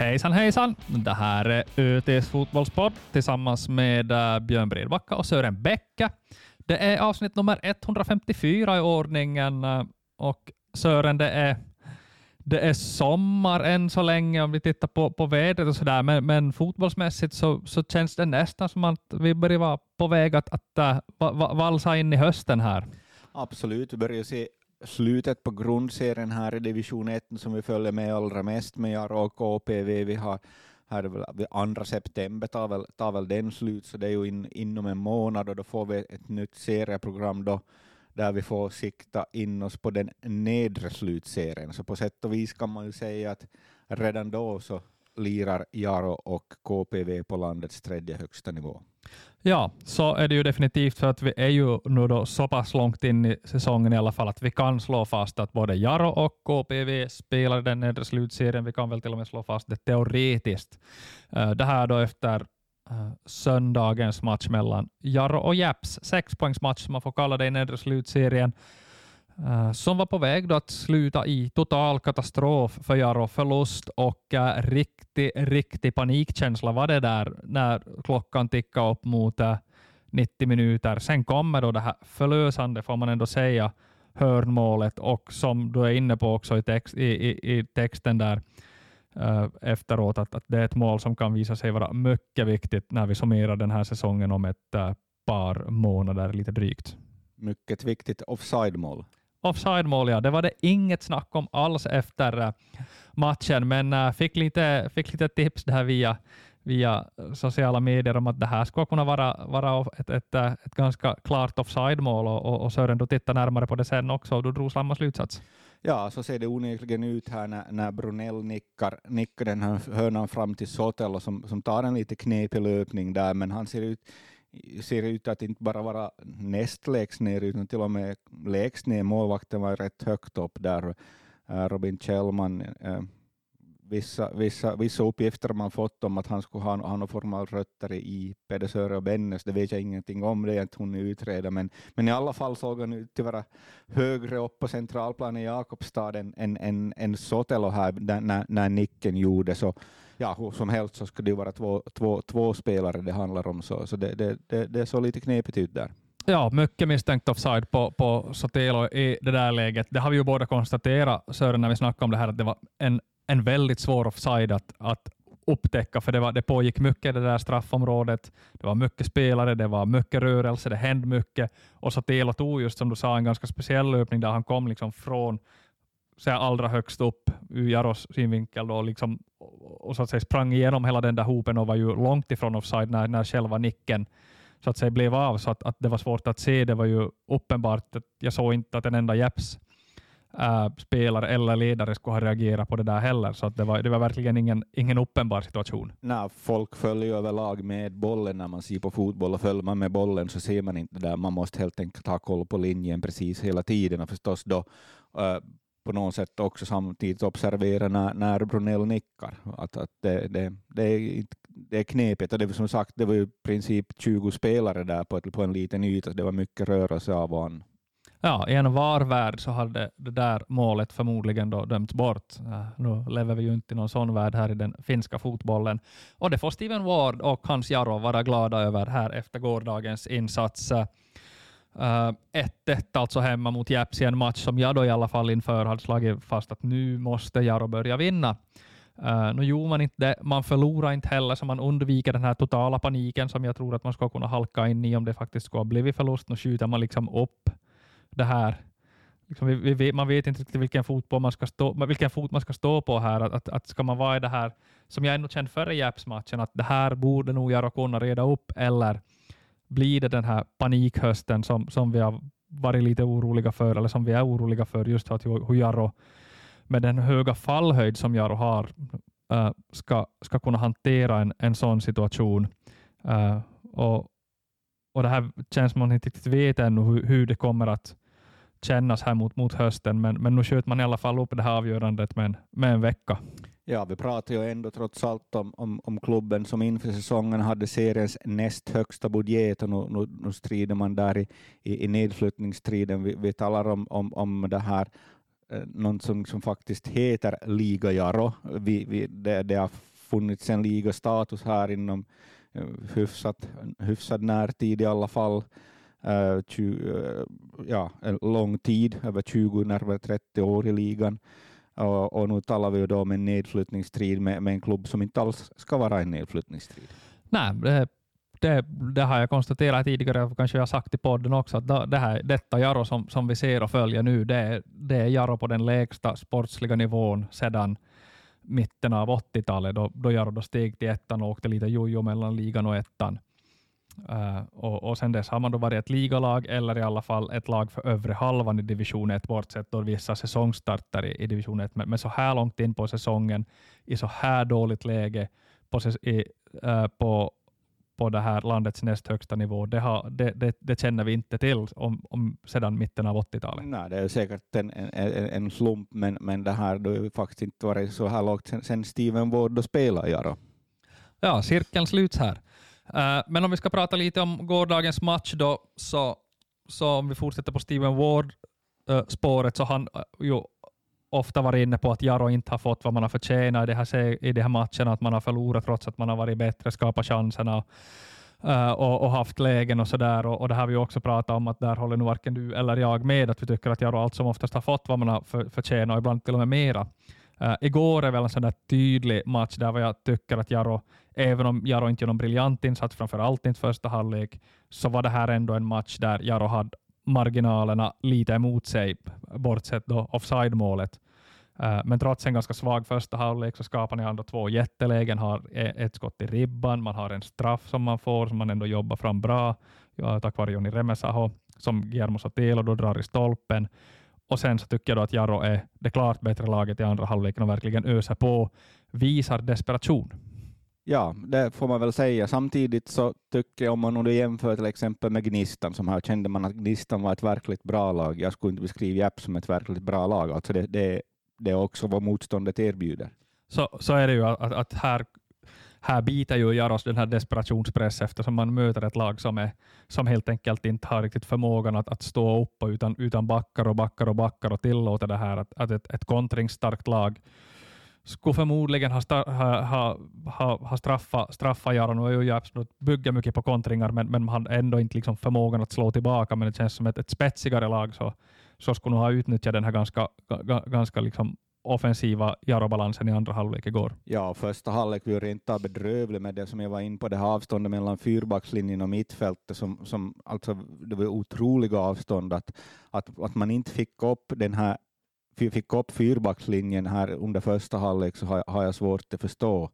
Hejsan hejsan! Det här är ÖTs fotbollspodd tillsammans med eh, Björn Bredbacka och Sören Bäcke. Det är avsnitt nummer 154 i ordningen eh, och Sören, det är, det är sommar än så länge om vi tittar på, på vädret och sådär, men, men fotbollsmässigt så, så känns det nästan som att vi börjar vara på väg att, att eh, att valsa in i hösten här. Absolut, vi börjar se slutet på grundserien här i division 1 som vi följer med allra mest med Jaro och KPV. Vi har här väl, andra september tar väl, tar väl den slut, så det är ju in, inom en månad och då får vi ett nytt serieprogram då, där vi får sikta in oss på den nedre slutserien. Så på sätt och vis kan man ju säga att redan då så lirar Jaro och KPV på landets tredje högsta nivå. Ja, så är det ju definitivt för att vi är ju nu då så pass långt in i säsongen i alla fall att vi kan slå fast att både Jaro och KPV spelar den nedre slutserien. Vi kan väl till och med slå fast det teoretiskt. Eh, det här då efter eh, söndagens match mellan Jaro och Japs, sexpoängsmatch som man får kalla det i nedre slutserien. Eh, som var på väg då att sluta i total katastrof för Jaro, förlust och uh, riktig, riktig panikkänsla var det där när klockan tickade upp mot eh, uh, 90 minuter. Sen kommer då det här förlösande, får man ändå säga, hörnmålet och som du är inne på också i, text, i, i, i texten där efteråt, att, att det är ett mål som kan visa sig vara mycket viktigt när vi summerar den här säsongen om ett par månader, lite drygt. Mycket viktigt offside-mål offside-mål, ja. Det var det inget snack om alls efter eh, matchen, men eh, fick, lite, fick lite tips där via, via sociala medier om att det här skulle kunna vara, vara ett, ett, eh, ett ganska klart offside-mål och, och, och Sören, du tittade närmare på det sen också och du drog samma slutsats. Ja, så ser det onekligen ut här när, när Brunell nickar, nickar den här hörnan fram till Sotelo som, som tar en lite knepig löpning där, men han ser ut ser ut att inte bara vara näst lägst ner utan till och med lägst ner. Målvakten var rätt högt upp där. Eh, Robin Kjellman, eh, vissa, vissa, vissa uppgifter man fått om att han skulle ha, ha någon form av rötter i Pedersöre och Bennes, det vet jag ingenting om, det är inte hunnit utreda, men, men i alla fall såg han ut att vara högre upp på centralplanen i Jakobstad än, än, än, än Sotelo här när, när nicken gjorde. Så ja, hur som helst så skulle det vara två, två, två spelare det handlar om, så, så det, det, det, det såg lite knepigt ut där. Ja, mycket misstänkt offside på, på Sotelo i det där läget. Det har vi ju båda konstaterat, Sören, när vi snackade om det här, att det var en, en väldigt svår offside att, att upptäcka, för det, var, det pågick mycket i det där straffområdet. Det var mycket spelare, det var mycket rörelse, det hände mycket. Och Sotelo tog just som du sa en ganska speciell löpning där han kom liksom från så allra högst upp ur Jaros synvinkel då, liksom, och så att säga sprang igenom hela den där hopen och var ju långt ifrån offside när, när själva nicken så att säga blev av, så att, att det var svårt att se. Det var ju uppenbart att jag såg inte att en enda Jeps äh, spelare eller ledare skulle ha reagerat på det där heller, så att det, var, det var verkligen ingen, ingen uppenbar situation. Nej, folk följer överlag med bollen när man ser på fotboll och följer man med bollen så ser man inte det där. Man måste helt enkelt ha koll på linjen precis hela tiden och förstås då äh, på något sätt också samtidigt observera när, när Brunell nickar. Att, att det, det, det, är, det är knepigt och det som sagt det var ju i princip 20 spelare där på, ett, på en liten yta. Det var mycket rörelse av och an. Ja, i en VAR-värld så hade det där målet förmodligen då dömts bort. Nu lever vi ju inte i någon sån värld här i den finska fotbollen. Och det får Steven Ward och Hans Jaro vara glada över här efter gårdagens insats. 1-1 uh, alltså hemma mot Japs i en match som jag då i alla fall inför hade slagit fast att nu måste Jaro börja vinna. Uh, nu gjorde man inte det. Man förlorar inte heller, så man undviker den här totala paniken som jag tror att man ska kunna halka in i om det faktiskt skulle ha blivit förlust. Nu skjuter man liksom upp det här. Liksom vi, vi, man vet inte riktigt vilken, fotboll man ska stå, vilken fot man ska stå på här. Att, att, att ska man vara i det här, som jag ändå kände före Japs-matchen, att det här borde nog Jaro kunna reda upp, eller blir det den här panikhösten som, som vi har varit lite oroliga för, eller som vi är oroliga för, just att hur Jaro med den höga fallhöjd som Jaro har eh, ska, ska kunna hantera en, en sån situation. Eh, och, och det här känns som man inte riktigt vet ännu hur, hur det kommer att kännas här mot, mot hösten, men, men nu skjuter man i alla fall upp det här avgörandet med en, med en vecka. Ja, vi pratar ju ändå trots allt om, om, om klubben som inför säsongen hade seriens näst högsta budget och nu, nu, nu strider man där i, i, i nedflyttningsstriden. Vi, vi talar om, om, om det här eh, något som, som faktiskt heter Liga Jaro. Vi, vi, det, det har funnits en ligastatus här inom eh, hyfsat, hyfsad närtid i alla fall. Uh, tju, uh, ja, en lång tid, över 20, närmare 30 år i ligan. Och, och nu talar vi ju då om en nedflyttningsstrid med, med en klubb som inte alls ska vara en nedflyttningsstrid. Nej, det, det, det, har jag konstaterat tidigare, och kanske jag har sagt i podden också, att det här, detta Jaro som, som vi ser och följer nu, det är, det är Jaro på den lägsta sportsliga nivån sedan mitten av 80-talet, då, då Jaro då steg till ettan och åkte lite jojo mellan ligan och ettan. Uh, och, och sen dess har man då varit ett ligalag eller i alla fall ett lag för övre halvan i division 1, bortsett då vissa säsongstarter i, i division 1. Men, men, så här långt in på säsongen, i så här dåligt läge på, i, uh, på, på det här landets näst högsta nivå, det, har, det, det, det känner vi inte till om, om sedan mitten av 80-talet. Nej, det är säkert en, en, en slump, men, men det här har ju faktiskt inte varit så här lågt sen, sen Steven Ward då spelade. Ja, ja, cirkeln sluts här. Eh, men om vi ska prata lite om gårdagens match då, så, så om vi fortsätter på Steven Ward-spåret, eh, så han eh, ju ofta varit inne på att Jaro inte har fått vad man har förtjänat i de här, i de här matcherna, att man har förlorat trots att man har varit bättre, skapat chanserna och, och, haft lägen och sådär. Och, och det har vi också pratat om, att där håller nog varken du eller jag med, att vi tycker att Jaro allt som oftast har fått vad man har för, förtjänat och ibland till och med mera. Uh, igår är väl en sån där tydlig match där jag tycker att Jaro, även om Jaro inte gör någon briljant insats, framför allt inte första halvlek, så var det här ändå en match där Jaro hade marginalerna lite emot sig, bortsett då offside-målet. Uh, men trots en ganska svag första halvlek så skapar ni ändå två jättelägen, har e- ett skott i ribban, man har en straff som man får som man ändå jobbar fram bra, ja, tack vare Joni Remesaho, som Guillermo Sotelo då drar i stolpen. Och sen så tycker jag då att Jaro är det klart bättre laget i andra halvleken och verkligen öser på, visar desperation. Ja, det får man väl säga. Samtidigt så tycker jag, om man nu jämför till exempel med Gnistan, som här kände man att Gnistan var ett verkligt bra lag. Jag skulle inte beskriva Japp som ett verkligt bra lag. Alltså det, det, det är också vad motståndet erbjuder. Så, så är det ju, att, att här, här biter ju Jaros den här desperationspress eftersom man möter ett lag som, är, som helt enkelt inte har riktigt förmågan att, att stå upp utan, utan backar och backar och backar och tillåter det här att, att ett, ett kontringsstarkt lag skulle förmodligen ha, ha, ha, ha, ha straffat straffa Jaron. Nu är ju absolut bygger mycket på kontringar, men, men man har ändå inte liksom förmågan att slå tillbaka. Men det känns som ett, ett spetsigare lag så, så skulle nog ha utnyttjat den här ganska, ganska liksom offensiva Jaro-balansen i andra halvlek igår. Ja, första halvlek var rent av bedrövlig med det som jag var in på, det här avståndet mellan fyrbackslinjen och mittfältet, som, som alltså, det var otroliga avstånd, att, att, att man inte fick upp den här fick upp fyrbackslinjen här under första halvlek så har, har jag svårt att förstå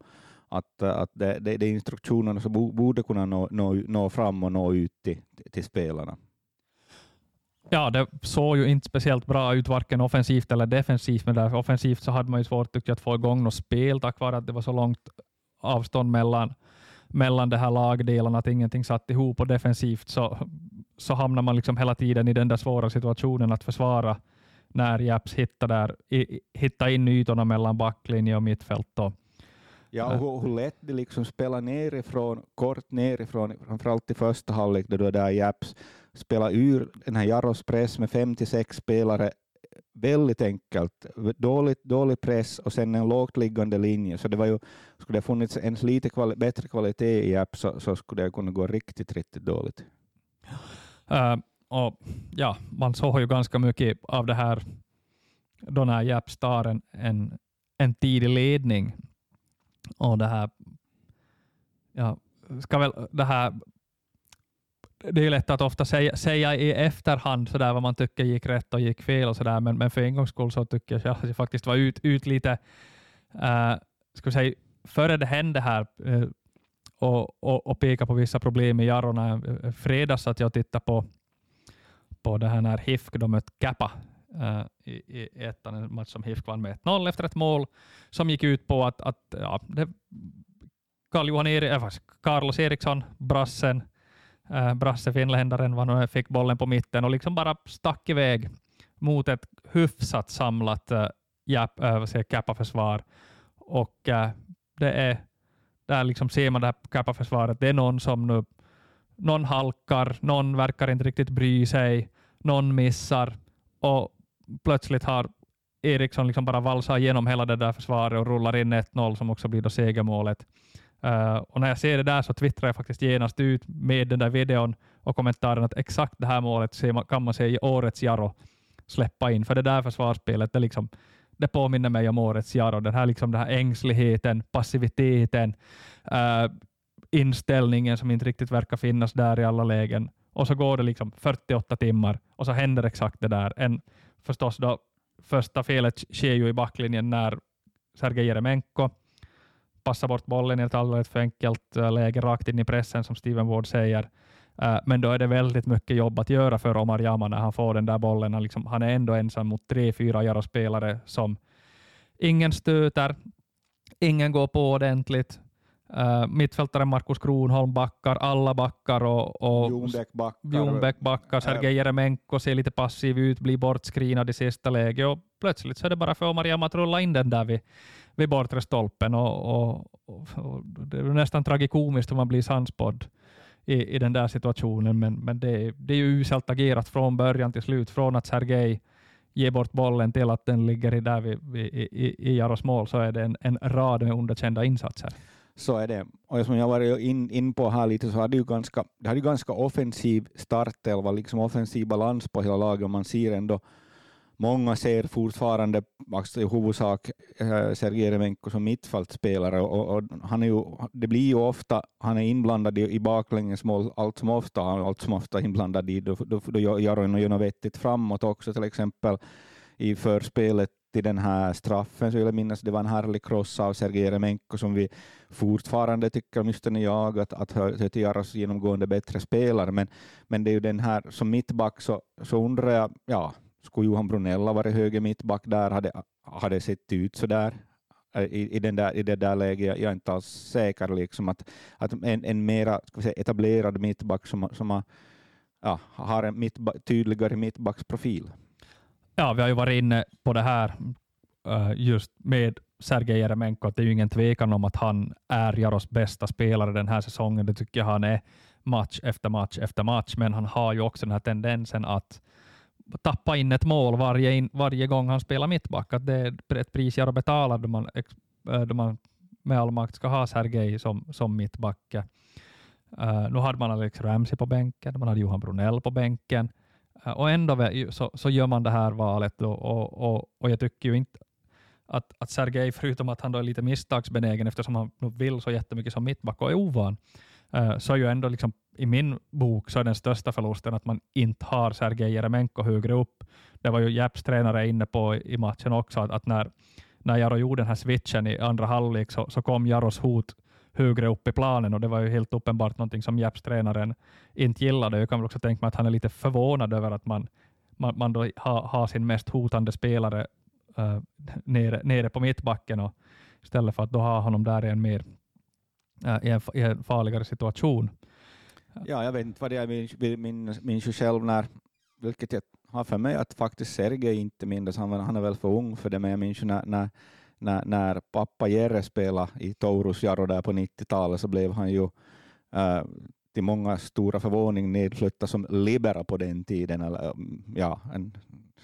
att, att det, det, det är instruktionerna som borde kunna nå, nå, nå fram och nå ut till, till spelarna. Ja, det såg ju inte speciellt bra ut, varken offensivt eller defensivt, men där offensivt så hade man ju svårt tycker jag, att få igång något spel tack vare att det var så långt avstånd mellan, mellan de här lagdelarna, att ingenting satt ihop och defensivt så, så hamnar man liksom hela tiden i den där svåra situationen att försvara när Japs hittar, där, i, hittar in ytorna mellan backlinje och mittfält. Och, Ja, och hur lätt de liksom spelar nerifrån, kort nerifrån, framförallt i första halvlek då där Japs spela ur den här Jaros press med fem till sex spelare väldigt enkelt. Dåligt, dålig press och sen en lågt liggande linje. Så det var ju, skulle det funnits ens lite kvali bättre kvalitet i app så, så, skulle det kunna gå riktigt, riktigt dåligt. Uh, och ja, man såg ju ganska mycket av det här då när Japs tar en, en, en tidig ledning och det här, ja, ska väl det här det är lätt att ofta säga, säga i efterhand så där vad man tycker gick rätt och gick fel och sådär, men, men för en gångs skull så tycker jag att jag faktiskt var ut, ut lite, äh, ska vi säga, före det hände här äh, och, och, och peka på vissa problem i Jarona. Eh, fredags att jag tittade på, på det här när HIFK de Kappa i, i ettan, en match som HIFK vann med 1-0 efter ett mål som gick ut på att, att ja, det, Carl-Johan Eri, äh, Carlos Eriksson, brassen, äh, Brasse finländaren var fick bollen på mitten och liksom bara stack iväg mot ett hyfsat samlat äh, äh, Kappa-försvar. Och äh, det är, där liksom ser man det här Kappa-försvaret. Det är någon som nu någon halkar, någon verkar inte riktigt bry sig, någon missar och plötsligt har Eriksson liksom bara valsar igenom hela det där försvaret och rullar in 1-0 som också blir då segermålet. Uh, och när jag ser det där så twittrar jag faktiskt genast ut med den där videon och kommentaren att exakt det här målet kan man se i årets Jaro släppa in. För det där försvarsspelet, det, liksom, det påminner mig om årets Jaro. Den här, liksom, den här ängsligheten, passiviteten, uh, inställningen som inte riktigt verkar finnas där i alla lägen. Och så går det liksom 48 timmar och så händer exakt det där. En, förstås då, första felet sker ju i backlinjen när Sergej Jeremenko passar bort bollen i ett alldeles för enkelt eh, läge rakt in i pressen som Steven Ward säger. Uh, men då är det väldigt mycket jobb att göra för Omar Jama när han får den där bollen. Han, liksom, han är ändå ensam mot tre, fyra Jaro-spelare som ingen stöter, ingen går på ordentligt. Uh, mittfältaren Markus Kronholm backar, alla backar och, och Ljungbäck backar. Ljungbäck backar. Sergej Jeremenko ser lite passiv ut, blir bortskrinad i sista läget och plötsligt så är det bara för Omar Jama att rulla in den där vid, vid bortre stolpen och, och, och, det är nästan tragikomiskt hur man blir sannspådd i, i den där situationen, men, men det, det är ju uselt agerat från början till slut, från att Sergej ger bort bollen till att den ligger i, där vid, i, i, i Jaros mål, så är det en, en rad med underkända insatser. Så är det. Och som jag varit in, in på här lite så hade ju ganska, det hade ju ganska offensiv startelva, liksom offensiv balans på hela laget, man ser ändå Många ser fortfarande alltså i huvudsak eh, Sergej Remenko som mittfältspelare och, och, han är ju, det blir ju ofta, han är inblandad i, i baklängesmål allt som ofta, Han är allt som ofta inblandad i, då, då, då gör han ju något vettigt framåt också, till exempel i förspelet till den här straffen, så vill jag minnas det var en härlig cross av Sergej Remenko som vi fortfarande tycker, åtminstone jag, att, att hör till Jaros genomgående bättre spelare, men, men det är ju den här som mittback så, så undrar jag, ja, skulle Johan Brunella varit höger mittback där, hade, hade sett ut så där i, i, den där, i det där läget. Jag är inte alls säker liksom att, att en, en mera ska vi säga, etablerad mittback som, som har, ja, har en mittba, tydligare mittbacksprofil. Ja, vi har ju varit inne på det här äh, just med Sergej Jeremenko, att det är ju ingen tvekan om att han är Jaros bästa spelare den här säsongen. Det tycker jag han är match efter match efter match, men han har ju också den här tendensen att tappa in ett mål varje, in, varje gång han spelar mittback. Att det är ett pris jag betalar då man, eh, då man med all makt ska ha Sergej som, som mittback. Uh, eh, nu hade man Alex Ramsey på bänken, man hade Johan Brunell på bänken uh, och ändå så, så gör man det här valet då, och, och, och jag tycker ju inte att, att Sergej, förutom att han då är lite misstagsbenägen eftersom han vill så jättemycket som mittback och är ovan, uh, Eh, så är ju ändå liksom i min bok så är den största förlusten att man inte har Sergej Jeremenko högre upp. Det var ju Jeps tränare inne på i matchen också, att, att när, när Jaro gjorde den här switchen i andra halvlek så, så kom Jaros hot högre upp i planen och det var ju helt uppenbart någonting som Jeps tränaren inte gillade. Jag kan väl också tänka mig att han är lite förvånad över att man, man, man då har, ha sin mest hotande spelare uh, nere, nere på mittbacken och istället för att då ha honom där i en mer i, en, i en farligare situation. Ja, jag vet inte vad jag minns, minns min, själv när, vilket jag har för mig att faktiskt Sergej inte minns, han, han är väl för ung för det, men jag minns när, när, när, när pappa Jerre spelade i Taurus Jaro där på 90-talet så blev han ju äh, till många stora förvåning nedflyttad som libera på den tiden, eller ja, en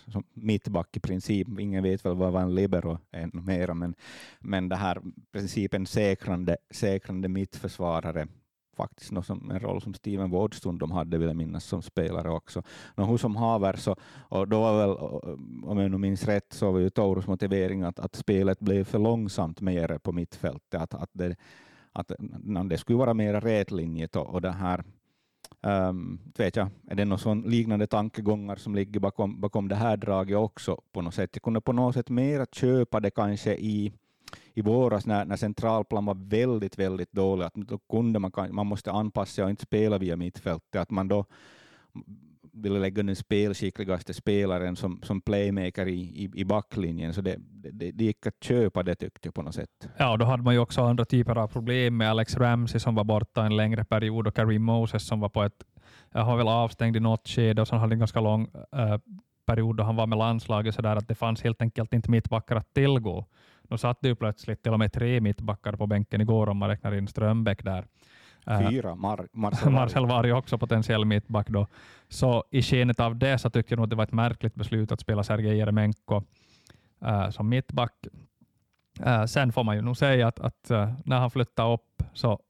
som mittback i princip. Ingen vet väl vad en libero är mera, men, men det här principen säkrande, säkrande mittförsvarare faktiskt något som, en roll som Steven Ward de hade, vill jag minnas, som spelare också. Men hur som haver, så, och då var väl, om jag nu minns rätt, så var ju Taurus motivering att, att spelet blev för långsamt mer på mittfältet, att, att, det, att det skulle vara mer rätlinjigt och, och det här Um, vet jag, är det någon liknande tankegångar som ligger bakom, bakom det här draget också? På något sätt? Jag kunde på något sätt mer köpa det kanske i i våras när, när centralplan var väldigt, väldigt dålig, att då kunde man, man måste anpassa och inte spela via mittfältet, att man då ville lägga den spelskickligaste spelaren som, som playmaker i, i, i backlinjen, så det, det, det gick att köpa det tyckte jag på något sätt. Ja, då hade man ju också andra typer av problem med Alex Ramsey som var borta en längre period och Karim Moses som var på ett, jag har väl avstängd i något skede och sen hade en ganska lång äh, period då han var med landslaget så där att det fanns helt enkelt inte mittbackar att tillgå. Nu satt det ju plötsligt till och med tre mittbackar på bänken igår om man räknar in Strömbäck där. Fyra, Mar Marcel Varg också potentiell mittback då. Så i skenet av det så tycker jag nog att det var ett märkligt beslut att spela Sergej Jeremenko uh, som mittback. Uh, sen får man ju nog säga att, att uh, när han flyttar upp så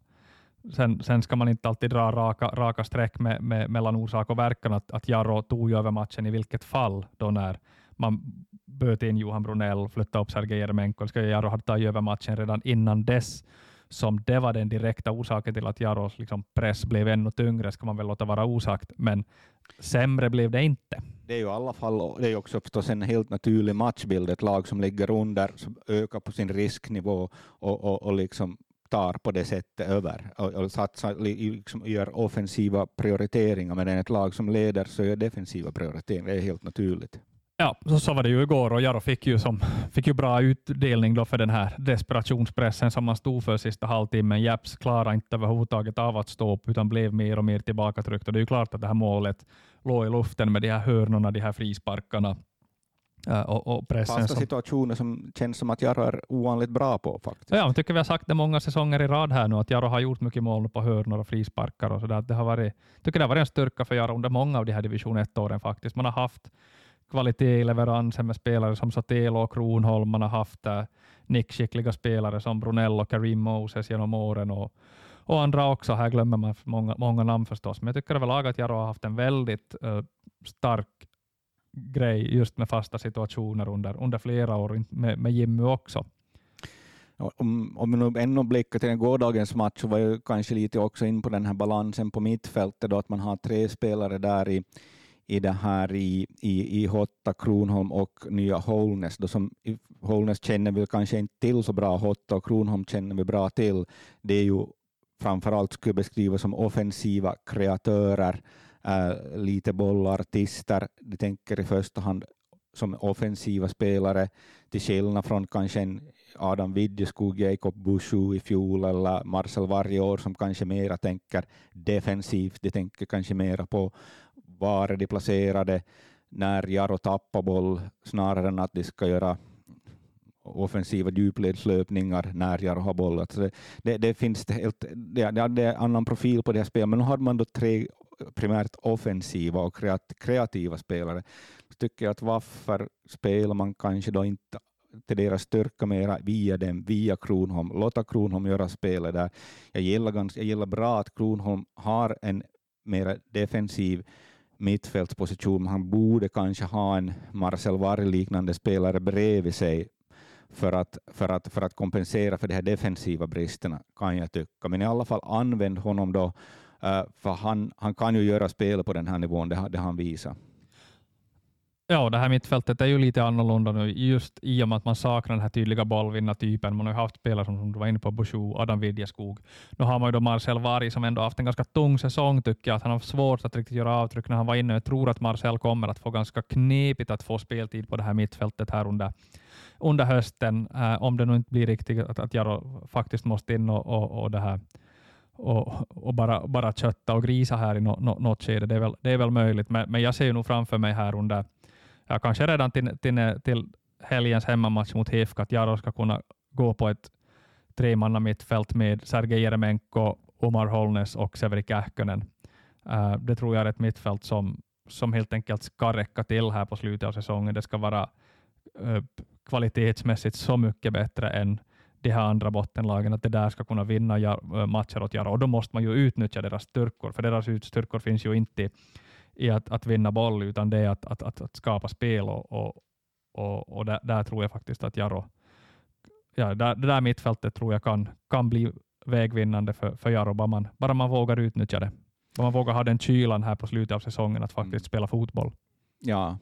sen, sen ska man inte alltid dra raka, raka streck med, med, mellan orsak och verkan, att, att Jarro tog ju över matchen i vilket fall då när man böt in Johan Brunell, flyttade upp Sergej Jeremenko. Jarro hade tagit över matchen redan innan dess som det var den direkta orsaken till att Jaros liksom press blev ännu tyngre, ska man väl låta vara osagt, men sämre blev det inte. Det är ju i alla fall det är också förstås en helt naturlig matchbild, ett lag som ligger under, som ökar på sin risknivå och, och, och liksom tar på det sättet över och, och satsar, liksom gör offensiva prioriteringar, medan ett lag som leder så gör defensiva prioriteringar. Det är helt naturligt. Ja, så, så var det ju igår och Jaro fick ju, som, fick ju bra utdelning då för den här desperationspressen som man stod för sista halvtimmen. Japs klarade inte överhuvudtaget av att stå upp utan blev mer och mer tillbakatryckt. Och det är ju klart att det här målet låg i luften med de här hörnorna, de här frisparkarna. Och, och pressen Fasta som... situationer som känns som att Jaro är ovanligt bra på. faktiskt. Ja, jag tycker vi har sagt det många säsonger i rad här nu, att Jaro har gjort mycket mål på hörnor och frisparkar. Och så där. Det har varit, tycker det har varit en styrka för Jaro under många av de här division 1-åren faktiskt. Man har haft kvalitet i leveransen med spelare som Sotelo och Kronholm. Man har haft där nickskickliga spelare som Brunello och Karim Moses genom åren och, och andra också. Här glömmer man många, många namn förstås, men jag tycker överlag att Jaro har haft en väldigt uh, stark grej just med fasta situationer under, under flera år, med, med Jimmy också. Om, om vi nu ännu blickar till gårdagens match så var jag kanske lite också in på den här balansen på mittfältet, då att man har tre spelare där i i det här i, i, i Hotta, Kronholm och nya Holnäs. Då som, Holnäs känner vi kanske inte till så bra, Hotta och Kronholm känner vi bra till. Det är ju framförallt skulle beskriva som offensiva kreatörer, äh, lite bollartister. De tänker i första hand som offensiva spelare, till skillnad från kanske en Adam Widjeskog, Jacob Bushu i fjol eller Marcel Varje år som kanske mera tänker defensivt. De tänker kanske mera på var är de placerade när Jaro tappar boll snarare än att de ska göra offensiva djupledslöpningar när Jaro har boll. Alltså det, det, det, finns helt, det, det är annan profil på det här spelet, men nu hade man då tre primärt offensiva och kreativa spelare. Så tycker jag att varför spelar man kanske då inte till deras styrka mera via dem, via Kronholm. Låta Kronholm göra spelet där. Jag gillar, ganska, jag gillar bra att Kronholm har en mera defensiv mittfältsposition. Han borde kanske ha en Marcel Varg-liknande spelare bredvid sig för att, för, att, för att kompensera för de här defensiva bristerna, kan jag tycka. Men i alla fall använd honom då, eh, för han, han kan ju göra spel på den här nivån, det, det han visar. Ja, det här mittfältet är ju lite annorlunda nu, just i och med att man saknar den här tydliga bollvinnartypen. Man har ju haft spelare som du var inne på, Bushu, Adam Widjeskog. Nu har man ju då Marcel Varg som ändå haft en ganska tung säsong, tycker jag. Att han har svårt att riktigt göra avtryck när han var inne. Jag tror att Marcel kommer att få ganska knepigt att få speltid på det här mittfältet här under, under hösten, eh, om det nu inte blir riktigt att, att Jaro faktiskt måste in och, och, och det här och, och, bara, bara kötta och grisa här i no, no, något skede. Det är väl, det är väl möjligt, men, men jag ser ju nog framför mig här under ja, kanske redan till, till, till helgens hemmamatch mot HIFK, att Jaro ska kunna gå på ett tremanna mittfält med Sergej Jeremenko, Omar Holnes och Severi Kähkönen. Uh, det tror jag är ett mittfält som, som helt enkelt ska räcka till här på slutet av säsongen. Det ska vara uh, kvalitetsmässigt så mycket bättre än de här andra bottenlagen, att det där ska kunna vinna äh, matcher åt Jaro. Och då måste man ju utnyttja deras styrkor, för deras styrkor finns ju inte i att, att vinna boll, utan det är att, att, att, att skapa spel och, och, och, och där, där, tror jag faktiskt att Jaro, ja, där, det där mittfältet tror jag kan, kan bli vägvinnande för, för Jaro, bara man, bara man vågar utnyttja det. Bara man vågar ha den kylan här på slutet av säsongen att faktiskt mm. spela fotboll. Ja,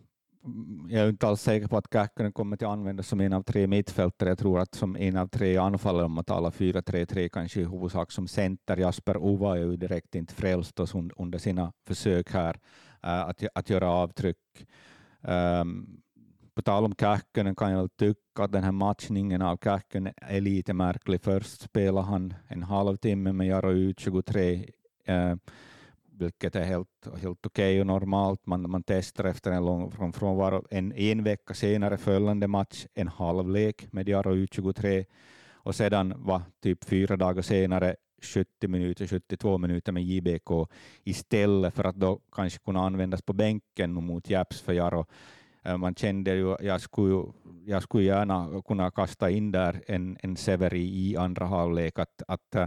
jag är inte alls säker på att Kähkönen kommer att användas som en av tre mittfältare. Jag tror att som en av tre anfallare, om man talar 4-3-3, kanske i huvudsak som center. Jasper Ova är ju direkt inte frälst oss under sina försök här eh, att, att göra avtryck. Um, på tal om Kähkönen kan jag tycka att den här matchningen av Kähkönen är lite märklig. Först spelar han en halvtimme med Jaro U23 uh, vilket är helt, helt okej okay och normalt. Man, man testar efter en lång från frånvaro. En, en vecka senare följande match, en halvlek med Jaro U23 och sedan var typ fyra dagar senare 70 minuter, 72 minuter med JBK istället för att då kanske kunna användas på bänken mot Japs för Jaro. Eh, man kände ju, jag skulle, jag skulle gärna kunna kasta in där en, en Severi i andra halvlek, att, att eh,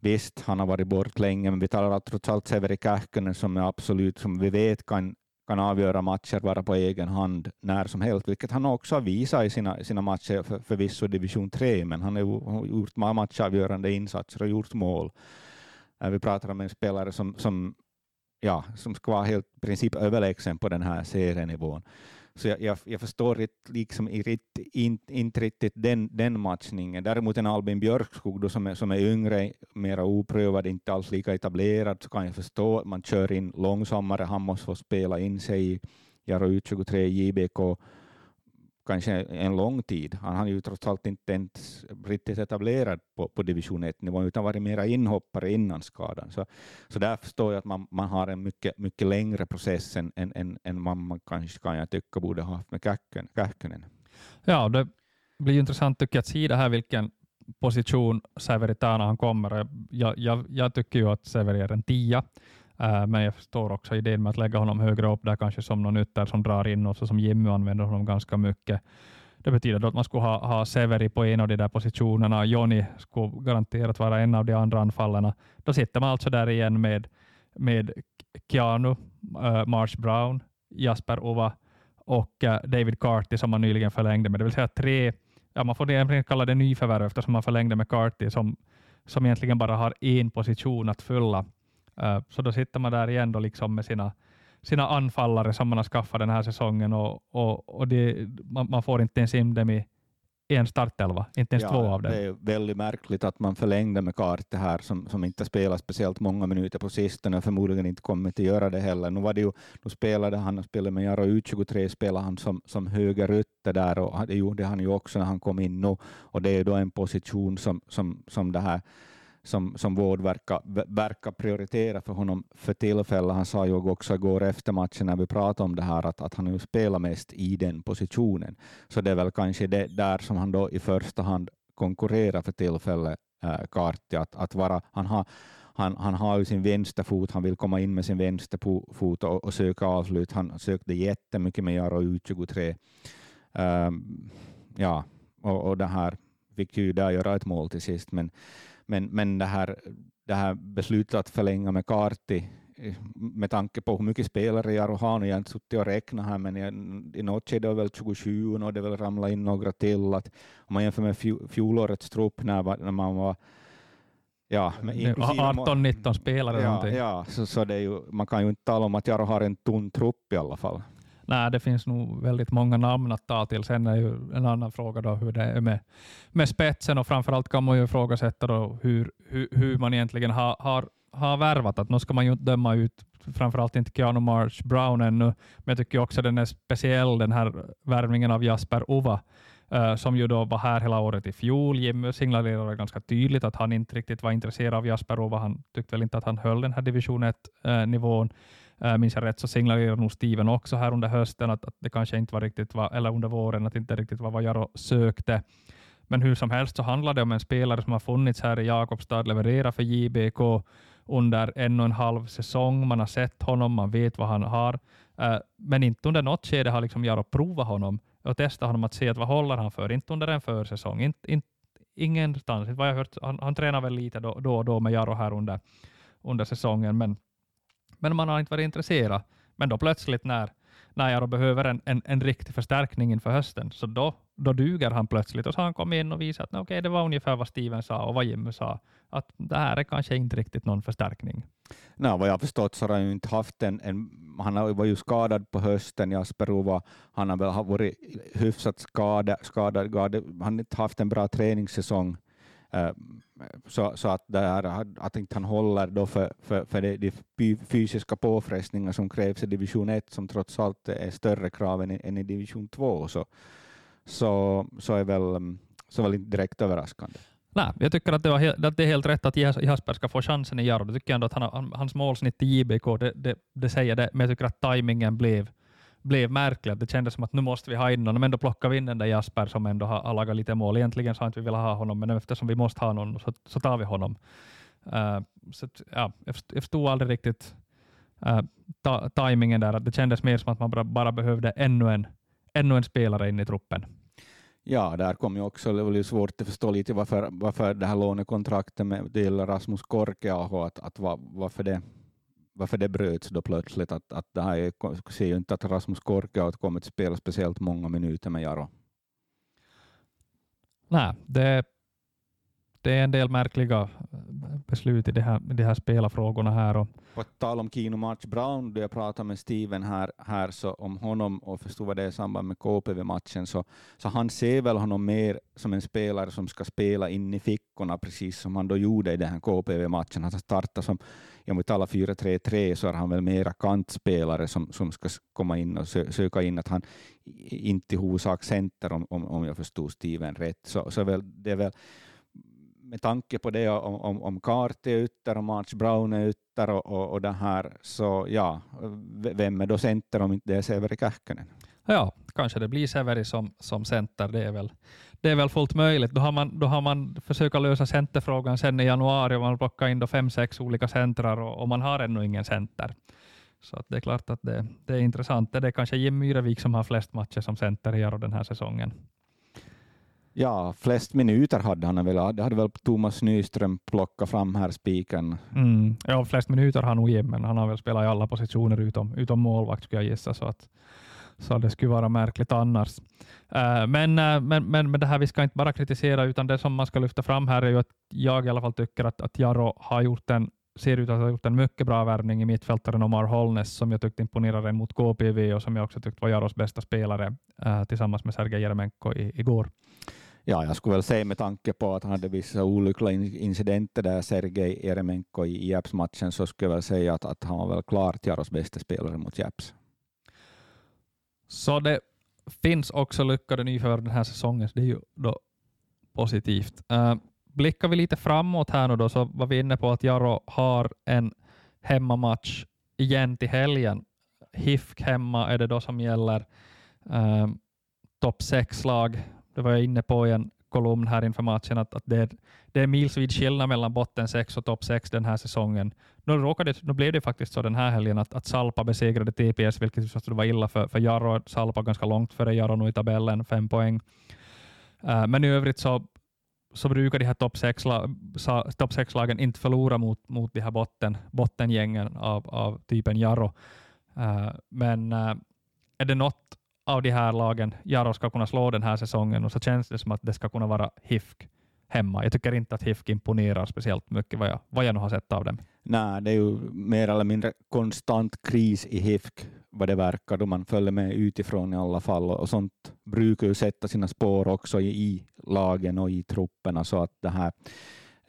visst, han har varit bort länge, men vi talar trots allt Severi Kähkönen som är absolut, som vi vet kan, kan avgöra matcher bara på egen hand när som helst, vilket han också har visat i sina, sina matcher, för, förvisso division 3, men han har gjort matchavgörande insatser och gjort mål. Äh, vi pratar om en spelare som, som, ja, som ska vara helt i princip överlägsen på den här serienivån. Så jag, jag, jag förstår inte, liksom, inte, inte riktigt den, den matchningen. Däremot en Albin Björkskog då, som, är, som är yngre, mera oprövad, inte alls lika etablerad, så kan jag förstå att man kör in långsammare. Han måste få spela in sig i Jaro U23 JBK kanske en lång tid. Han har ju trots allt inte ens riktigt etablerad på, på division 1-nivån, utan varit mera inhoppare innan skadan. Så, så där förstår jag att man, man har en mycket, mycket längre process än, än, än, än vad man kanske kan jag tycka borde ha haft med Kähkönen. Ja, det blir intressant tycker jag att se det här vilken position Severi Tärna han kommer. Jag, jag, jag tycker ju att Severi är en tia. Uh, men jag förstår också idén med att lägga honom högre upp där kanske som någon ytter som drar in och så som Jimmy använder honom ganska mycket. Det betyder då att man skulle ha, ha Severi på en av de där positionerna. Joni skulle garanterat vara en av de andra anfallarna. Då sitter man alltså där igen med, med Keanu, uh, Marsh Brown, Jasper Ova och uh, David Carty som man nyligen förlängde med. Det vill säga tre, ja, man får egentligen kalla det nyförvärv eftersom man förlängde med Carty som, som egentligen bara har en position att fylla. Så då sitter man där igen då liksom med sina, sina anfallare som man har skaffat den här säsongen och, och, och det, man, man, får inte ens in dem i en startelva, inte ens ja, två av dem. Det är väldigt märkligt att man förlängde med Karte här som, som inte spelar speciellt många minuter på sistone och förmodligen inte kommer att göra det heller. Nu, var det ju, nu spelade han spelade med Jaro U23 spelade han som, som högerytter där och det gjorde han ju också när han kom in nu och det är då en position som, som, som det här som, som Vård verkar, verkar prioritera för honom för tillfället. Han sa ju också igår efter matchen när vi pratade om det här att, att han nu spelar mest i den positionen. Så det är väl kanske det där som han då i första hand konkurrerar för tillfället, eh, äh, Karti, att, att vara, han har han, han har ju sin vänsterfot, han vill komma in med sin vänsterfot och, och söka avslut. Han sökte jättemycket med Jaro U23. Um, ehm, ja, och, och det här fick ju där göra ett mål till sist, men men, men det, här, det här beslutet att förlänga med Karti med tanke på hur mycket spelare jag har nu, jag har inte suttit och räknat här, men jag, i något skede är det väl 27 och det väl ramlat in några till. Att, om man jämför med fjolårets trupp när, när man var Ja, 18-19 spelare. Ja, ja så, så det är ju, man kan ju inte tala om att jag har en tunn trupp i alla fall. Nej, det finns nog väldigt många namn att ta till. Sen är ju en annan fråga då hur det är med, med spetsen och framförallt kan man ju ifrågasätta då hur, hur, hur man egentligen har, har, har värvat. Att nu ska man ju inte döma ut framförallt inte Keanu March Brown ännu, men jag tycker också den är speciell den här värvningen av Jasper Ova Uh, eh, som ju då var här hela året i fjol. Jimmy signalerade ganska tydligt att han inte riktigt var intresserad av Jasper Ova. Han tyckte väl inte att han höll den här division 1-nivån. Eh, uh, Äh, minns jag rätt så signalerade nog Steven också här under hösten att, att det kanske inte var riktigt, var, eller under våren, att det inte riktigt var vad Jaro sökte. Men hur som helst så handlar det om en spelare som har funnits här i Jakobstad, levererat för JBK under en och en halv säsong. Man har sett honom, man vet vad han har. Äh, men inte under något skede har liksom Jaro provat honom och testat honom att se att vad håller han för. Inte under en försäsong, inte, inte, ingenstans. Vad jag hört, han, han tränar väl lite då, då och då med Jaro här under, under säsongen, men men man har inte varit intresserad. Men då plötsligt när, när jag behöver en, en, en riktig förstärkning inför hösten, så då, då duger han plötsligt. Och så har han kommit in och visat att okay, det var ungefär vad Steven sa och vad Jimmy sa, att det här är kanske inte riktigt någon förstärkning. Nej, vad jag har förstått så har han ju inte haft en, en han var ju skadad på hösten, Jasper Ova. Han har väl varit hyfsat skadad, skadad, han har inte haft en bra träningssäsong Äh, så, så att, där, att inte han håller då för, för, för de, fysiska påfrestningar som krävs i division 1, som trots allt är större krav än i, än i division 2, så, så, så är väl, så väl inte direkt överraskande. Nej, jag tycker att det, var helt, att det är helt rätt att Jasper ska få chansen i Jaro. Jag tycker ändå att han, hans målsnitt i JBK, det, det, det säger det, men jag tycker att tajmingen blev blev märkligt. Det kändes som att nu måste vi ha in honom, men då plockar vi in den där Jasper som ändå har, har lagat lite mål. Egentligen så har inte vi velat ha honom, men eftersom vi måste ha någon så, så tar vi honom. Uh, så, ja, jag förstod aldrig riktigt uh, ta, tajmingen där. Det kändes mer som att man bara, bara behövde ännu en, ännu en spelare in i truppen. Ja, där kom ju också, det var ju svårt att förstå lite varför, varför det här lånekontraktet med till Rasmus Korkeaho, att, att var, varför, det, varför det bröts då plötsligt. Att, att det här är, jag ser ju inte att Rasmus Korkeaho kommit att spela speciellt många minuter med Jaro. Nej, det, det är en del märkliga beslut i de här, de här spelarfrågorna här. Och på tal om Kino Match Brown, då jag pratade med Steven här, här så om honom och förstod vad det är i samband med KPV-matchen, så, så han ser väl honom mer som en spelare som ska spela in i fickorna, precis som han då gjorde i den här KPV-matchen. Han startar som, om vi talar 4-3-3, så är han väl mera kantspelare som, som ska komma in och sö, söka in, att han inte i huvudsak center, om, om, om jag förstod Steven rätt. Så, så väl, det är väl med tanke på det om, om, om Karte är ytter och March Brown är ytter och, och, och det här, så ja, vem är då center om inte det är Severi Kähkönen? Ja, kanske det blir Severi som, som center. Det är, väl, det är väl fullt möjligt. Då har man, då har man försökt lösa centerfrågan sen i januari och man plockar in fem, sex olika centrar och, och man har ännu ingen center. Så det är klart att det, det är intressant. Det är kanske Jim Myrevik som har flest matcher som center i den här säsongen. Ja, flest minuter hade han väl. Det hade väl Thomas Nyström plockat fram här spiken. Mm. Ja, flest minuter har nog men han har väl spelat i alla positioner utom, utom målvakt skulle jag gissa. Så, att, så det skulle vara märkligt annars. Eh, men, eh, men, men, men det här vi ska inte bara kritisera, utan det som man ska lyfta fram här är ju att jag i alla fall tycker att, att Jaro har gjort en ser ut att ha gjort en mycket bra värvning i mittfältaren Omar Holness som jag tyckte imponerade mot KPV och som jag också tyckte var Jaros bästa spelare eh, tillsammans med Sergej Jeremenko i igår. Ja, jag skulle väl säga med tanke på att han hade vissa olyckliga incidenter där, Sergej Jeremenko i Japs-matchen, så skulle jag väl säga att, att han var väl klart Jaros bästa spelare mot Japs. Så det finns också lyckade nyförvärv den här säsongen, så det är ju då positivt. Uh, blickar vi lite framåt här nu då, så var vi inne på att Jaro har en hemmamatch igen till helgen. HIFK hemma är det då som gäller. Uh, Topp 6-lag det var jag inne på i en kolumn här inför matchen, att, att det, är, det är milsvid skillnad mellan botten 6 och topp 6 den här säsongen. Nu, råkade, nu blev det faktiskt så den här helgen att, att Salpa besegrade TPS, vilket förstås var illa för, för Jarro. Salpa ganska långt före Jarro nu i tabellen, fem poäng. Uh, men i övrigt så, så brukar de här topp 6-lagen top inte förlora mot, mot de här botten, bottengängen av, av typen Jarro. Uh, men uh, är det något av de här lagen Jaro ska kunna slå den här säsongen och så känns det som att det ska kunna vara HIFK hemma. Jag tycker inte att HIFK imponerar speciellt mycket vad jag, vad jag nu har sett av dem. Nej, det är ju mer eller mindre konstant kris i HIFK vad det verkar då man följer med utifrån i alla fall och sånt brukar ju sätta sina spår också i, i lagen och i trupperna så att det här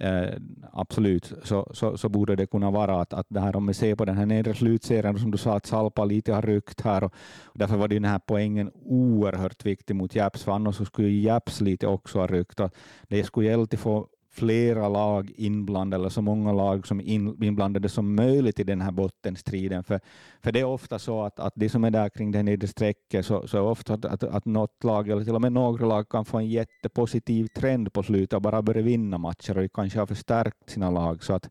Eh, absolut, så, så, så, borde det kunna vara att, att det här, om vi ser på den här nedre slutserien, som du sa att Salpa lite har ryckt här, och, och därför var den här poängen oerhört viktig mot Japs, för annars skulle Japs lite också ha ryckt. Och det skulle alltid få flera lag inblandade, eller så många lag som in, inblandade som möjligt i den här bottenstriden. För, för det är ofta så att, att de som är där kring det nedre strecket, så, så är ofta att, att, att något lag, eller till och med några lag, kan få en jättepositiv trend på slutet och bara börja vinna matcher och kanske har förstärkt sina lag. Så att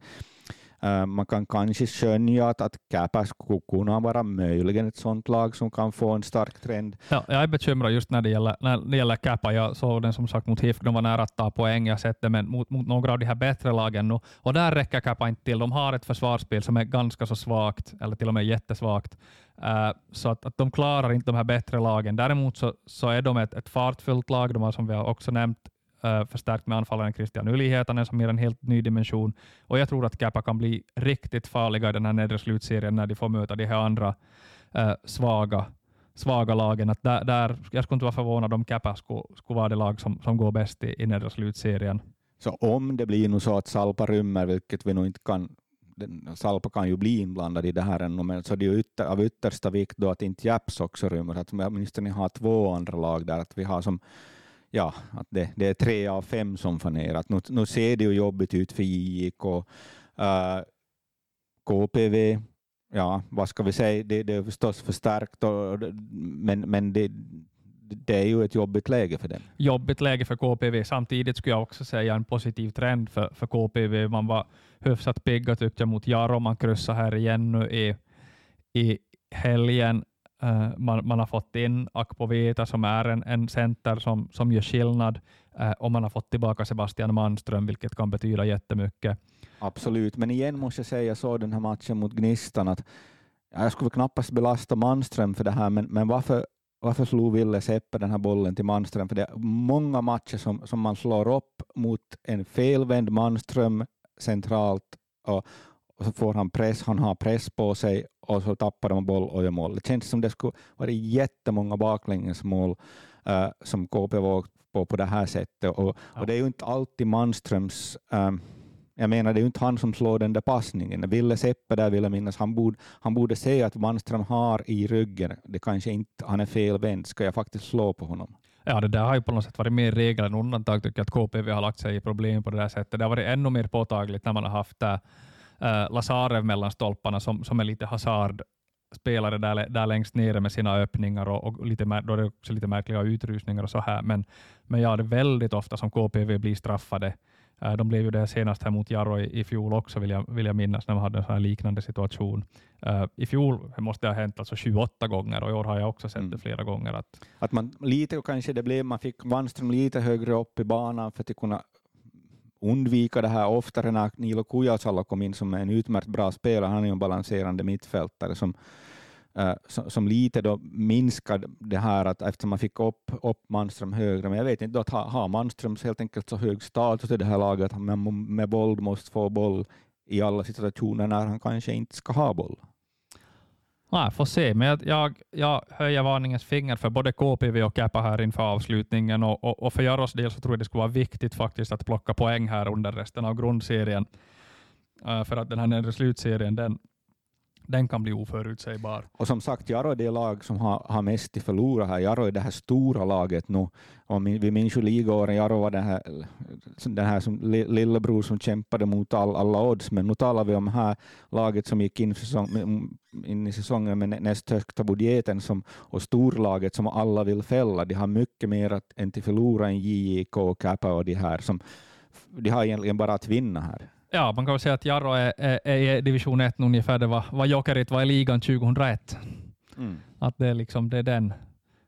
man kan kanske skönja att, att Käpä skulle kunna vara möjligen ett sådant lag som kan få en stark trend. Ja, jag är bekymrad just när det gäller, när det gäller Käpä. Jag såg den som sagt mot HIF, de var nära att ta poäng, jag sett det, men mot, mot några av de här bättre lagen nu. Och där räcker Käpä inte till. De har ett försvarsspel som är ganska så svagt, eller till och med jättesvagt. Uh, så att, att de klarar inte de här bättre lagen. Däremot så, så är de ett, ett fartfyllt lag. De har, som vi har också nämnt, Eh, förstärkt med anfallaren Christian Yli som ger en helt ny dimension. Och jag tror att Kappa kan bli riktigt farliga i den här nedre slutserien när de får möta de här andra uh, svaga svaga lagen. Att där, där, jag skulle inte vara förvånad om Kappa skulle, skulle vara det lag som, som går bäst i, i nedre slutserien. Så om det blir nu så att Salpa rymmer, vilket vi nog inte kan Salpa kan ju bli inblandad i det här ännu, men så det är ytter, av yttersta vikt då att inte Japs också rymmer, att åtminstone har två andra lag där, att vi har som ja, att det, det är tre av fem som fanerat. Nu, nu ser det ju jobbigt ut för JIK. Uh, eh, KPV, ja, vad ska vi säga, det, det är förstås förstärkt, och, men, men det, det är ju ett jobbigt läge för dem. Jobbigt läge för KPV. Samtidigt skulle jag också säga en positiv trend för, för KPV. Man var hyfsat pigga tyckte jag mot Jaro. Man kryssade här igen nu i, i helgen. Uh, man, man, har fått in Akpovita som är en, en center som, som gör skillnad uh, och man har fått tillbaka Sebastian Manström, vilket kan betyda jättemycket. Absolut, men igen måste jag säga, jag såg den här matchen mot Gnistan, att jag skulle knappast belasta Manström för det här, men, men varför, varför slog Ville Seppe den här bollen till Manström? För det är många matcher som, som man slår upp mot en felvänd Manström centralt och, och så får han press, han har press på sig och så tappar de boll och gör mål. Det känns som det skulle vara jättemånga baklängesmål uh, som KP var på på det här sättet. Och, ja. och det är ju inte alltid Manströms um, jag menar, det är ju inte han som slår den där passningen. Ville Seppe där vill jag minnas, han borde, han borde se att Manström har i ryggen, det kanske inte, han är felvänd, ska jag faktiskt slå på honom? Ja, det där har ju på något sätt varit mer regel än undantag, tycker jag, att KPV har lagt sig i problem på det där sättet. Det har varit ännu mer påtagligt när man har haft äh, Lazarev mellan stolparna som, som är lite hasard spelare där, där längst nere med sina öppningar och, och lite, då är det också lite märkliga utrustningar och så här. Men, men ja, det är väldigt ofta som KPV blir straffade Eh, de blev ju det senast här mot Jarro i, i fjol också, vill jag, vill jag minnas, när man hade en sån liknande situation. Uh, I fjol måste det ha hänt alltså 28 gånger och i år har jag också sett mm. det flera gånger. Att, att man lite kanske det blev, man fick Wanström lite högre upp i banan för att kunna undvika det här oftare när Nilo Kujasalo kom in som en utmärkt bra spelare. Han är ju en balanserande mittfältare som eh, som, som, lite då minskade det här att eftersom man fick upp, upp Manström högre, men jag vet inte, då att ha, ha Manström helt enkelt så hög status i det här laget, att man med boll måste få boll i alla situationer när han kanske inte ska ha boll. Nej, får se, men jag, jag, jag höjer varningens finger för både KPV och Käppa här inför avslutningen och, och, och för Jaros del så tror jag det skulle vara viktigt faktiskt att plocka poäng här under resten av grundserien. Uh, för att den här nedre slutserien, den, den kan bli oförutsägbar. Och som sagt, Jaro är det lag som har, har mest att förlora här. Jaro är det här stora laget nu. Och vi minns ju ligaåren, Jaro var den här, den här som, lillebror som kämpade mot all, alla odds, men nu talar vi om här laget som gick in, säsong, in i säsongen med näst högsta budgeten som, och storlaget som alla vill fälla. De har mycket mer att, än till förlora än JJK, Kappa och de här. Som, de har egentligen bara att vinna här. Ja, man kan väl säga att Jarro är, är, är i division 1 ungefär det var, vad Jokerit var i ligan 2001. Mm. Att det är, liksom, det, är den,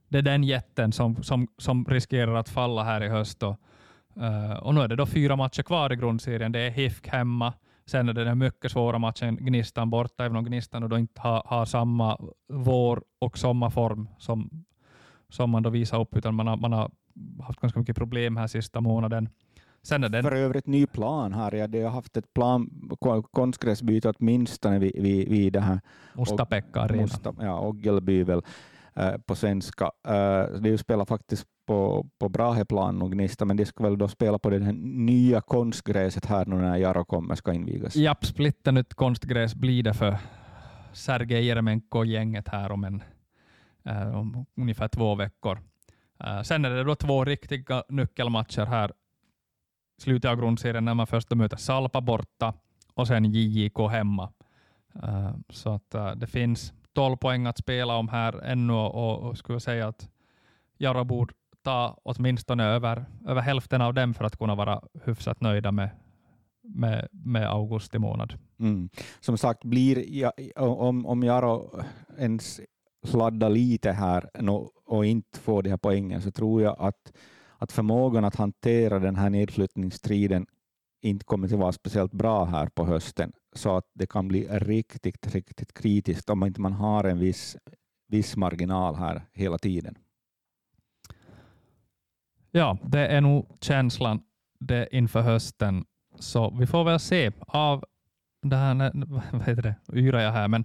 det är den jätten som, som, som riskerar att falla här i höst. Och, uh, och nu är det då fyra matcher kvar i grundserien. Det är HIFK hemma, sen är det den mycket svåra matchen Gnistan borta, även om Gnistan då inte har, har samma vår och sommarform som, som man då visar upp, utan man har, man har haft ganska mycket problem här sista månaden. Sen är den... För övrigt ny plan här. Ja, de har haft ett plan, konstgräsbyte åtminstone vid, vid, vid det här. Mustapekka Arena. Musta, ja, Oggelby väl äh, på svenska. Äh, de spelar faktiskt på, på Braheplan och Gnista, men de ska väl då spela på det här nya konstgräset här nu när Jaro kommer ska invigas. Japp, splitternytt konstgräs blir det för Sergej Jeremenko och gänget här om, en, äh, om ungefär två veckor. Sen är det då två riktiga nyckelmatcher här slutet av grundserien när man först möter Salpa borta och sen JJK hemma. Uh, så att uh, det finns 12 poäng att spela om här ännu och, och skulle säga att Jaro borde ta åtminstone över, över hälften av dem för att kunna vara hyfsat nöjda med, med, med augusti månad. Mm. Som sagt, blir ja, om, om Jaro ens sladdar lite här och inte får de här poängen så tror jag att att förmågan att hantera den här nedflyttningsstriden inte kommer att vara speciellt bra här på hösten, så att det kan bli riktigt, riktigt kritiskt om inte man har en viss, viss marginal här hela tiden. Ja, det är nog känslan det inför hösten, så vi får väl se. Av det här, vad heter det, yrar jag här, men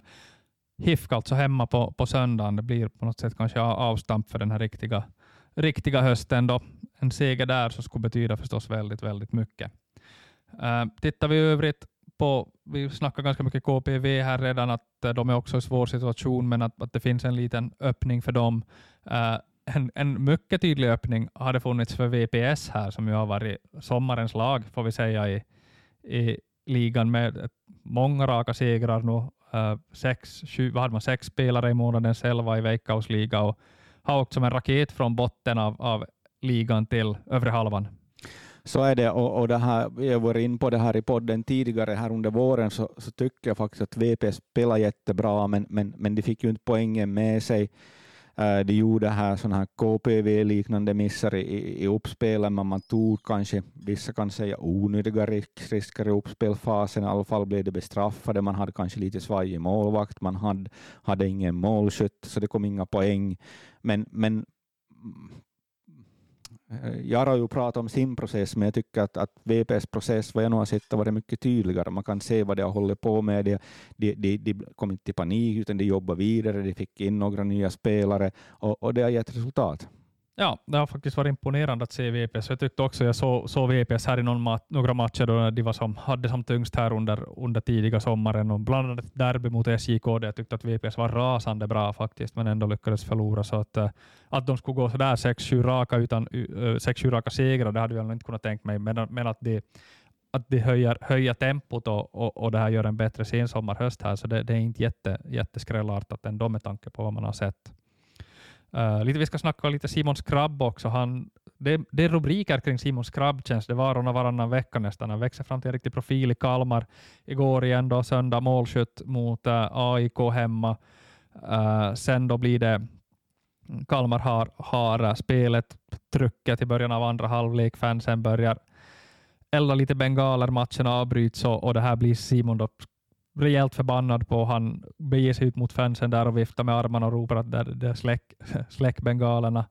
HIFK alltså hemma på, på söndagen, det blir på något sätt kanske avstamp för den här riktiga riktiga hösten. Då. En seger där så skulle betyda förstås väldigt, väldigt mycket. Uh, tittar vi i övrigt på, vi snackar ganska mycket KPV här redan, att eh, de är också i svår situation, men att, att det finns en liten öppning för dem. Uh, en, en mycket tydlig öppning har det funnits för VPS här, som ju har varit sommarens lag, får vi säga, i, i ligan med många raka segrar nu. Uh, sex, sju, vad hade man, sex spelare i månaden själva i Veikkausliga och har åkt som en raket från botten av, av ligan till övre halvan. Så är det, och, och det här, vi har varit in på det här i podden tidigare här under våren, så, så tycker jag faktiskt att VP spelar jättebra, men, men, men de fick ju inte poängen med sig. Eh, de gjorde här sådana här KPV-liknande missar i, i, i uppspelen, men man tog kanske, vissa kan säga onödiga risker i uppspelfasen, i alla fall blev det bestraffade, man hade kanske lite svajig målvakt, man hade, hade ingen målskytt, så det kom inga poäng. Men, men äh, Jaro jag har ju pratat om sin process, men jag tycker att, att VPs process, vad jag nu har sett, har varit mycket tydligare. Man kan se vad de har hållit på med. De, de, de, de kom inte i panik, utan de jobbade vidare. De fick in några nya spelare och, och det har gett resultat. Ja, det har faktiskt varit imponerande att se VPS. Jag tyckte också jag såg, så VPS här i någon mat, några matcher då de var som, hade som tyngst här under, under tidiga sommaren. Och bland annat ett derby mot SJK där jag tyckte att VPS var rasande bra faktiskt, men ändå lyckades förlora. Så att, eh, att de skulle gå sådär 6-7 raka, utan, 6 raka segrar, det hade jag inte kunnat tänka mig. Men, men att de, att de höjer, höjer tempot och, och, och det här gör en bättre sensommar-höst här, så det, det är inte jätte, jätteskrällartat ändå med tanke på vad man har sett. Uh, lite, vi ska snacka lite Simon Skrabb också. Han, det, det är rubriker kring Simon Skrabb känns det var och varannan vecka nästan. Han växer fram till en riktig profil i Kalmar. Igår igen då, söndag målskytt mot eh, uh, AIK hemma. Uh, sen då blir det Kalmar har, har spelet, trycket i början av andra halvlek. Fansen börjar elda lite bengaler, matchen avbryts och, och det här blir Simon då rejält förbannad på. Han beger sig ut mot fansen där och viftar med armarna och ropar att det, det släck, släck bengalerna.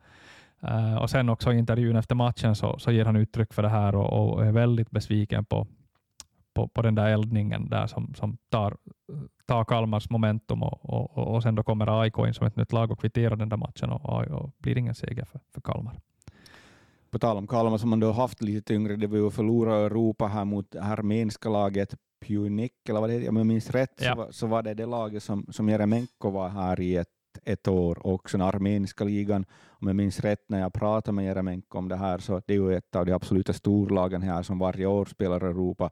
Uh, eh, och sen också i intervjun efter matchen så, så ger han uttryck för det här och, och är väldigt besviken på, på, på den där eldningen där som, som tar, tar Kalmars momentum och, och, och sen då kommer AIK in som ett nytt lag och kvitterar den där matchen och, och, och blir ingen seger för, för Kalmar. På tal om Kalmar som man då haft lite tyngre, det var ju att förlora Europa här mot armeniska laget Pjunik, eller vad det heter, om jag minns rätt, ja. så, var, så var det det laget som, som Jeremenko var här i ett, ett år, också den armeniska ligan. Om jag minns rätt när jag pratade med Jeremenko om det här, så det är ju ett av de absoluta storlagen här som varje år spelar Europa.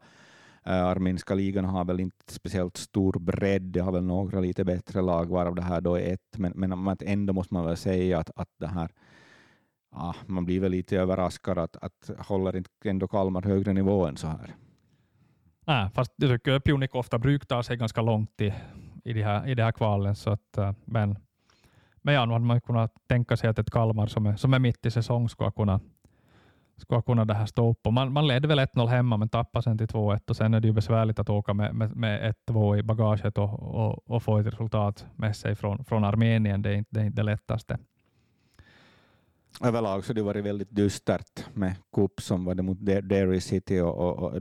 Uh, armeniska ligan har väl inte speciellt stor bredd, det har väl några lite bättre lag, varav det här då är ett, men, men ändå måste man väl säga att, att det här ah, man blir väl lite överraskad att, att håller inte ändå Kalmar högre nivå än så här. Nej, fast jag tycker att Pjunik ofta brukar ta sig ganska långt i, i, de här, i de här kvalen. Så att, äh, men, men ja, nu hade man kunnat tänka sig att ett Kalmar som är, som är mitt i säsong ska kunna, ska kunna det här stå upp. Och man, man ledde väl 1-0 hemma, men tappade sen till 2-1 och sen är det ju besvärligt att åka med, med, med 1-2 i bagaget och, och, och, få ett resultat med sig från, från Armenien. Det är inte det, är inte det lättaste överlag så det varit väldigt dystert med Coop som var det mot Derry City och, och, och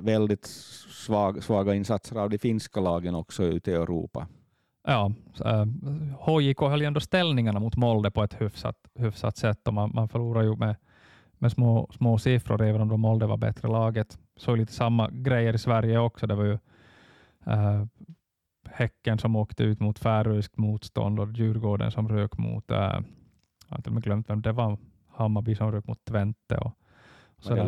väldigt svag, svaga insatser av de finska lagen också ute i Europa. Ja, eh, HJK höll ju ändå ställningarna mot Molde på ett hyfsat, hyfsat sätt och man, man förlorade ju med, med små, små siffror även om Molde var bättre laget. Så lite samma grejer i Sverige också. Det var ju äh, Häcken som åkte ut mot färöiskt motstånd och Djurgården som rök mot äh, jag har till och med glömt vem det var. Hammarby som rök mot Twente. Och, så var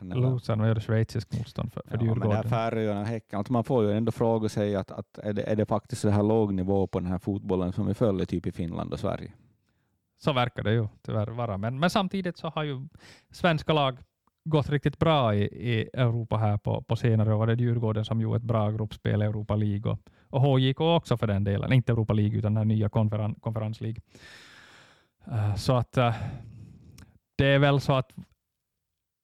det? Luzern och gjorde schweiziskt motstånd för, för ja, Djurgården. Men Färöarna, Häcken, alltså man får ju ändå fråga sig att, att är, det, är det faktiskt så här låg nivå på den här fotbollen som vi följer typ i Finland och Sverige? Så verkar det ju tyvärr vara. Men, men samtidigt så har ju svenska lag gått riktigt bra i, i Europa här på, på senare år. Det är Djurgården som gjorde ett bra gruppspel i Europa League och, och HJK också för den delen. Inte Europa League utan den nya konferens, konferenslig. Eh, så att eh, det är väl så att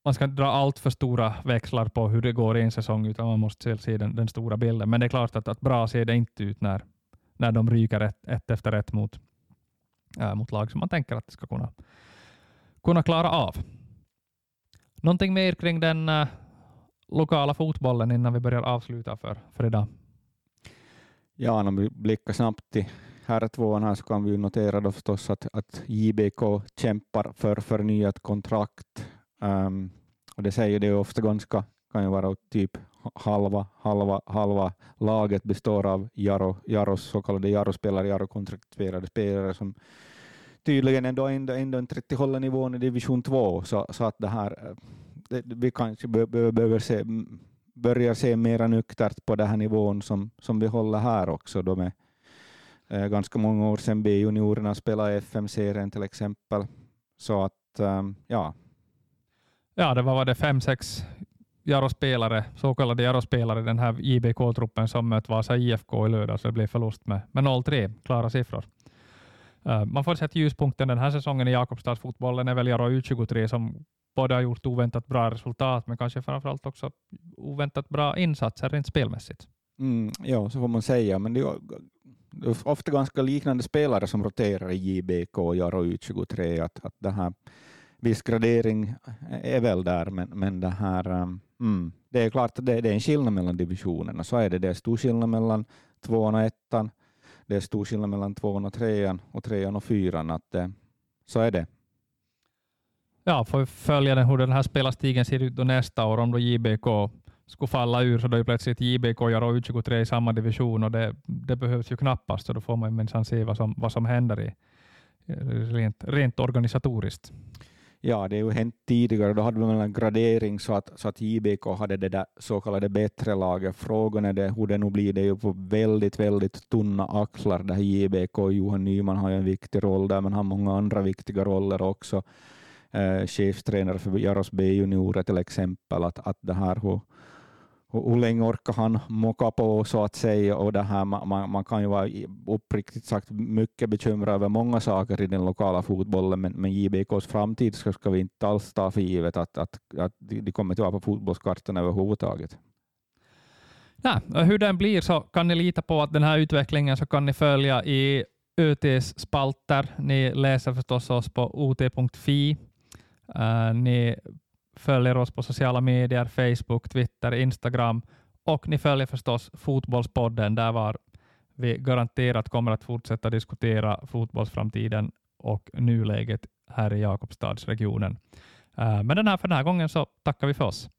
man ska inte dra allt för stora växlar på hur det går i en säsong, utan man måste se den, den stora bilden. Men det är klart att, att bra ser det inte ut när, när de ryker ett, ett efter ett mot, äh, mot lag som man tänker att de ska kunna, kunna klara av. Någonting mer kring den äh, lokala fotbollen innan vi börjar avsluta för, för idag? Ja, om vi blickar snabbt till här tvåan här så kan vi notera då förstås att, att JBK kämpar för förnyat kontrakt. Um, och det säger det ofta ganska, kan ju vara typ halva, halva, halva laget består av Jaro, Jaros så kallade Jaro-spelare, Jaro-kontrakterade spelare som tydligen ändå, ändå, ändå inte riktigt håller nivån i division 2, så, så att det här, eh, det, vi kanske behöver se, börjar se mera nyktert på den här nivån som, som vi håller här också då med eh, ganska många år sedan B-juniorerna spelade FM-serien till exempel. Så att, um, ja. Ja, det var, var det fem, sex Jaro-spelare, så kallade Jaro-spelare i den här JBK-truppen som mötte Vasa IFK i lördag, så det blev förlust med, med 0-3, klara siffror. Uh, man får sett ljuspunkten den här säsongen i Jakobstadsfotbollen är väl Jaro U23 som både har gjort oväntat bra resultat, men kanske framförallt också oväntat bra insatser rent spelmässigt. Mm, ja, så får man säga, men det är ofta ganska liknande spelare som roterar i JBK och Jaro U23, att, att det här viss gradering eh, är väl där, men, men det här eh, Mm. Det är klart att det, det, är en skillnad mellan divisionerna, så är det. Det är stor skillnad mellan tvåan och ettan, det är stor skillnad mellan tvåan och trean och trean och fyran. Att det, så är det. Ja, får vi följa den, hur den här spelarstigen ser ut då nästa år om då JBK skulle falla ur så då är plötsligt JBK och U23 i samma division och det, det behövs ju knappast så då får man ju minsann se vad som, vad som händer i, rent, rent organisatoriskt. Ja, det har ju hänt tidigare. Då hade man en gradering så att, så att JBK hade det där så kallade bättre laget. Frågan är det, hur det nu blir. Det är ju på väldigt, väldigt tunna axlar. Det här JBK. Johan Nyman har ju en viktig roll där, men har många andra viktiga roller också. Eh, chefstränare för Jaros B-juniorer till exempel. Att, att det här, hur, hur länge orkar han mocka på så att säga och det här, man, man kan ju vara uppriktigt sagt mycket bekymrad över många saker i den lokala fotbollen men, men JBKs framtid ska, ska vi inte alls ta för givet att, att, att de kommer att vara på fotbollskartan överhuvudtaget. Nej, hur den blir så kan ni lita på att den här utvecklingen så kan ni följa i ÖTs spalter. Ni läser förstås oss på ot.fi. Uh, äh, ni följer oss på sociala medier, Facebook, Twitter, Instagram och ni följer förstås Fotbollspodden där var vi garanterat kommer att fortsätta diskutera fotbollsframtiden och nuläget här i Jakobstadsregionen. Eh, men den här, för den här gången så tackar vi för oss.